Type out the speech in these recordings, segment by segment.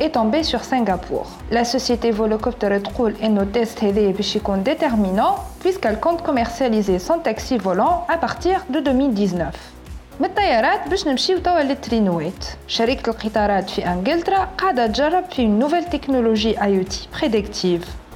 est tombé sur Singapour. La société Volocopter تقول إنه التيست هذا باش يكون déterminant puisqu'elle compte commercialiser son taxi volant à partir de 2019. من الطيارات باش نمشيو توا للترينوات شركة القطارات في انجلترا قاعدة تجرب في نوفيل تكنولوجي اي او تي بريديكتيف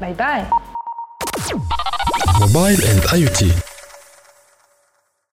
Bye bye. Mobile and IoT.